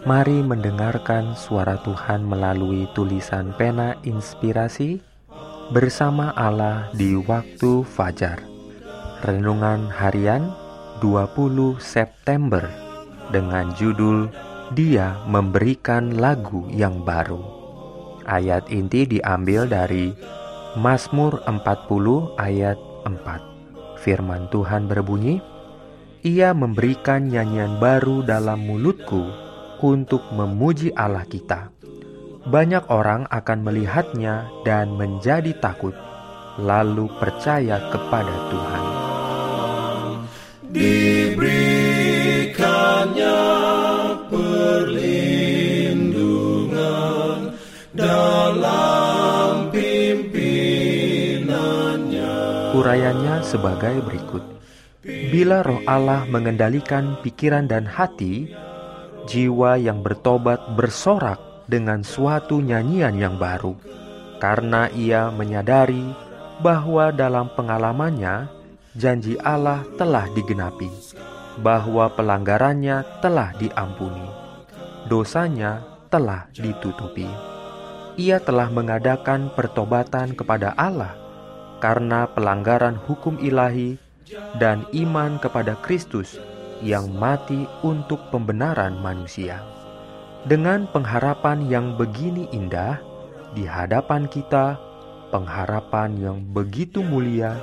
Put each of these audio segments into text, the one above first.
Mari mendengarkan suara Tuhan melalui tulisan pena inspirasi bersama Allah di waktu fajar. Renungan harian 20 September dengan judul Dia memberikan lagu yang baru. Ayat inti diambil dari Mazmur 40 ayat 4. Firman Tuhan berbunyi, Ia memberikan nyanyian baru dalam mulutku untuk memuji Allah kita. Banyak orang akan melihatnya dan menjadi takut, lalu percaya kepada Tuhan. Diberikannya perlindungan dalam pimpinannya. Urayanya sebagai berikut. Bila roh Allah mengendalikan pikiran dan hati, jiwa yang bertobat bersorak dengan suatu nyanyian yang baru, karena ia menyadari bahwa dalam pengalamannya janji Allah telah digenapi, bahwa pelanggarannya telah diampuni, dosanya telah ditutupi. Ia telah mengadakan pertobatan kepada Allah karena pelanggaran hukum ilahi dan iman kepada Kristus yang mati untuk pembenaran manusia. Dengan pengharapan yang begini indah di hadapan kita, pengharapan yang begitu mulia,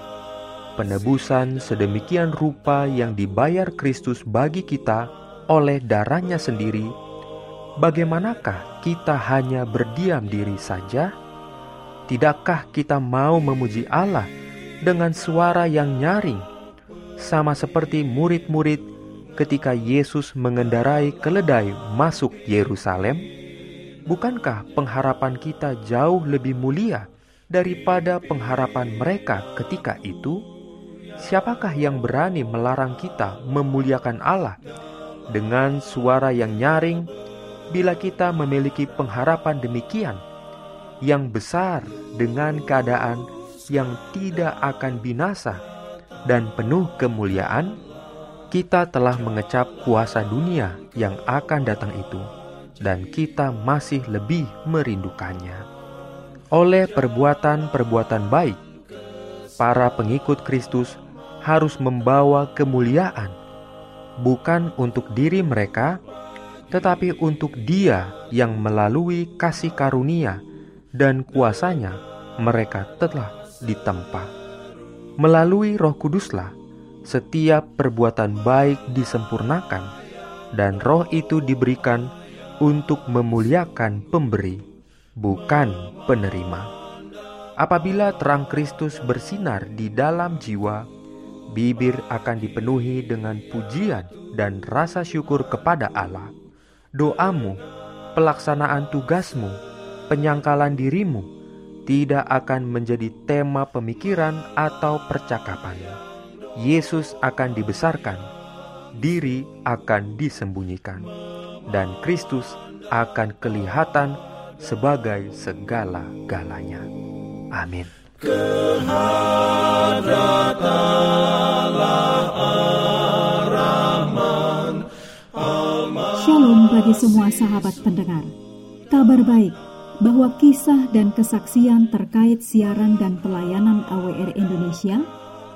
penebusan sedemikian rupa yang dibayar Kristus bagi kita oleh darahnya sendiri, bagaimanakah kita hanya berdiam diri saja? Tidakkah kita mau memuji Allah dengan suara yang nyaring, sama seperti murid-murid ketika Yesus mengendarai keledai masuk Yerusalem? Bukankah pengharapan kita jauh lebih mulia daripada pengharapan mereka ketika itu? Siapakah yang berani melarang kita memuliakan Allah dengan suara yang nyaring bila kita memiliki pengharapan demikian yang besar dengan keadaan yang tidak akan binasa dan penuh kemuliaan? Kita telah mengecap kuasa dunia yang akan datang itu, dan kita masih lebih merindukannya. Oleh perbuatan-perbuatan baik, para pengikut Kristus harus membawa kemuliaan, bukan untuk diri mereka, tetapi untuk Dia yang melalui kasih karunia dan kuasanya mereka telah ditempa. Melalui Roh Kuduslah setiap perbuatan baik disempurnakan, dan roh itu diberikan untuk memuliakan pemberi, bukan penerima. Apabila terang Kristus bersinar di dalam jiwa, bibir akan dipenuhi dengan pujian dan rasa syukur kepada Allah. Doamu, pelaksanaan tugasmu, penyangkalan dirimu tidak akan menjadi tema pemikiran atau percakapan Yesus akan dibesarkan, diri akan disembunyikan, dan Kristus akan kelihatan sebagai segala-galanya. Amin. Shalom bagi semua sahabat pendengar. Kabar baik bahwa kisah dan kesaksian terkait siaran dan pelayanan AWR Indonesia –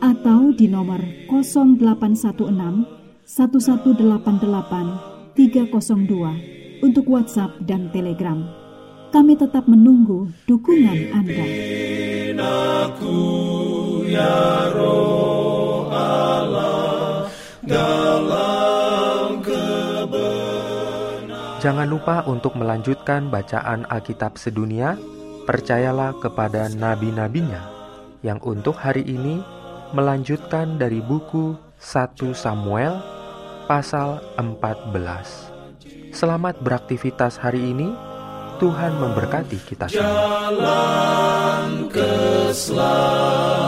atau di nomor 0816 1188 302 untuk WhatsApp dan Telegram. Kami tetap menunggu dukungan Anda. Aku ya roh Allah dalam Jangan lupa untuk melanjutkan bacaan Alkitab sedunia. Percayalah kepada nabi-nabinya yang untuk hari ini melanjutkan dari buku 1 Samuel pasal 14. Selamat beraktivitas hari ini. Tuhan memberkati kita semua. Jalan keselamatan